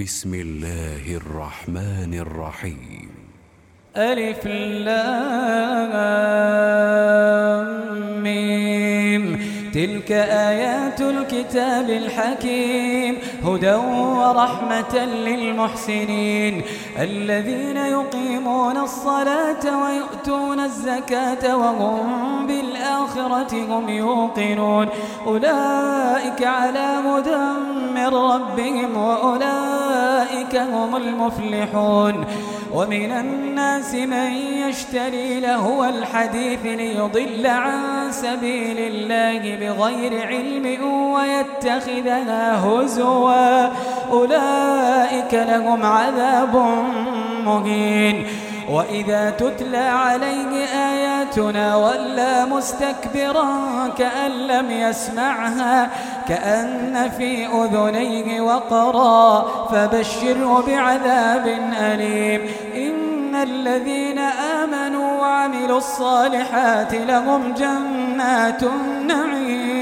بسم الله الرحمن الرحيم. ألف لام ميم. تلك آيات الكتاب الحكيم. هدى ورحمة للمحسنين. الذين يقيمون الصلاة ويؤتون الزكاة وهم بالآخرة هم يوقنون. أولئك على هدى من ربهم وأولئك هم المفلحون. ومن الناس من يشتري له الحديث ليضل عن سبيل الله بغير علم ويتخذها هزوا. أولئك لهم عذاب مهين. وإذا تتلى عليه آياتنا ولا مستكبرا كأن لم يسمعها كأن في أذنيه وقرا فبشره بعذاب أليم. إن الذين آمنوا وعملوا الصالحات لهم جنات النعيم.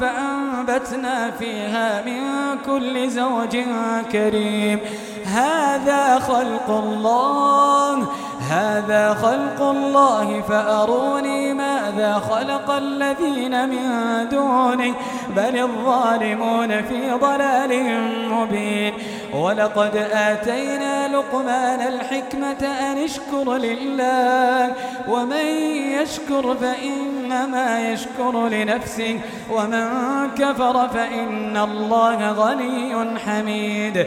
فأنبتنا فيها من كل زوج كريم. هذا خلق الله. هذا خلق الله فأروني ماذا خلق الذين من دونه بل الظالمون في ضلال مبين. ولقد آتينا لقمان الحكمة أن اشكر لله ومن يشكر فإنما يشكر لنفسه ومن كفر فإن الله غني حميد.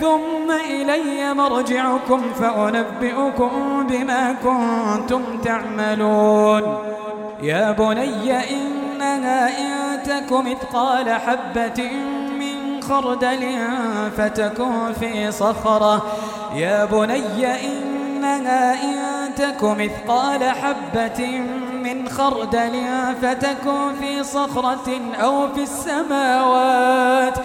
ثم إلي مرجعكم فأنبئكم بما كنتم تعملون. يا بني إنها إن تك مثقال حبة من خردل فتكن في صخرة. يا بني إنها إن تك مثقال حبة من خردل فتكن في صخرة أو في السماوات.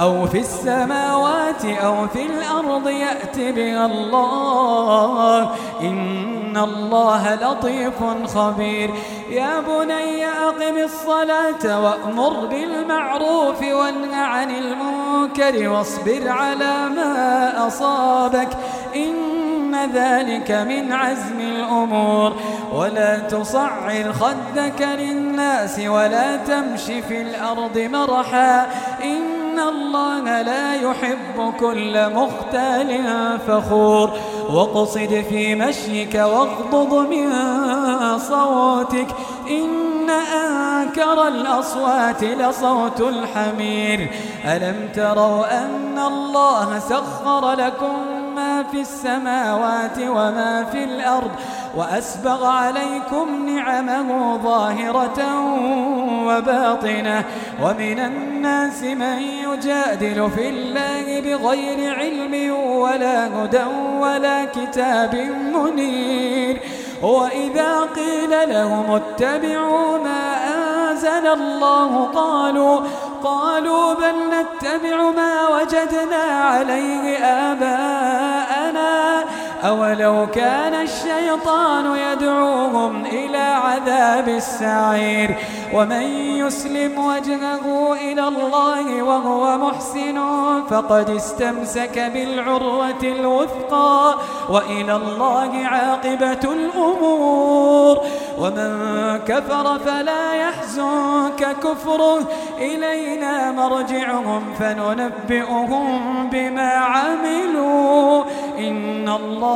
أو في السماوات أو في الأرض يأتي بها الله. إن الله لطيف خبير. يا بني أقم الصلاة وأمر بالمعروف وانه عن المنكر واصبر على ما أصابك. إن ذلك من عزم الأمور. ولا تصعر خدك للناس ولا تمشي في الأرض مرحا. إن الله لا يحب كل مختال فخور واقصد في مشيك واغضض من صوتك إن أنكر الأصوات لصوت الحمير ألم تروا أن الله سخر لكم في السماوات وما في الأرض وأسبغ عليكم نعمه ظاهرة وباطنة ومن الناس من يجادل في الله بغير علم ولا هدى ولا كتاب منير وإذا قيل لهم اتبعوا ما أنزل الله قالوا قالوا بل نتبع ما وجدنا عليه آباءنا أولو كان الشيطان يدعو مرجعهم إلى عذاب السعير ومن يسلم وجهه إلى الله وهو محسن فقد استمسك بالعروة الوثقى وإلى الله عاقبة الأمور ومن كفر فلا يحزنك كفره إلينا مرجعهم فننبئهم بما عملوا إن الله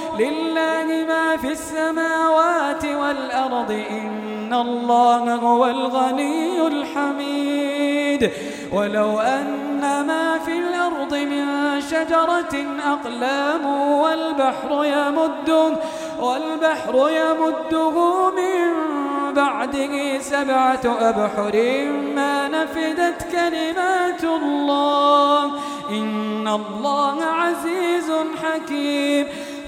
لله ما في السماوات والأرض إن الله هو الغني الحميد. ولو أن ما في الأرض من شجرة أقلام والبحر يمده والبحر يمده من بعده سبعة أبحر ما نفدت كلمات الله. إن الله عزيز حكيم.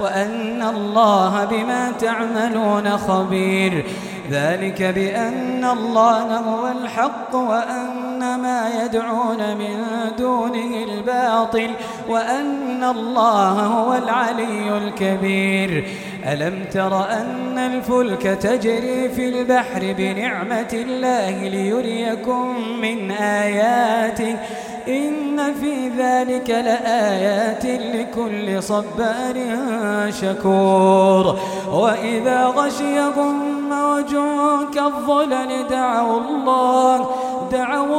وأن الله بما تعملون خبير ذلك بأن الله هو الحق وأن ما يدعون من دونه الباطل وأن الله هو العلي الكبير ألم تر أن الفلك تجري في البحر بنعمة الله ليريكم من آياته إن في ذلك لآيات لكل صبار شكور. وإذا غشيهم موج كالظلل دعوا الله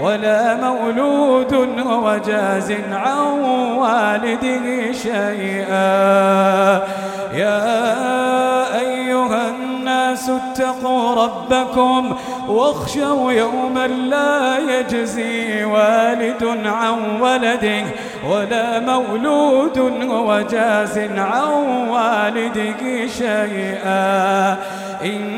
ولا مولود هو جاز عن والده شيئا. يا أيها الناس اتقوا ربكم واخشوا يوما لا يجزي والد عن ولده ولا مولود هو جاز عن والده شيئا. إن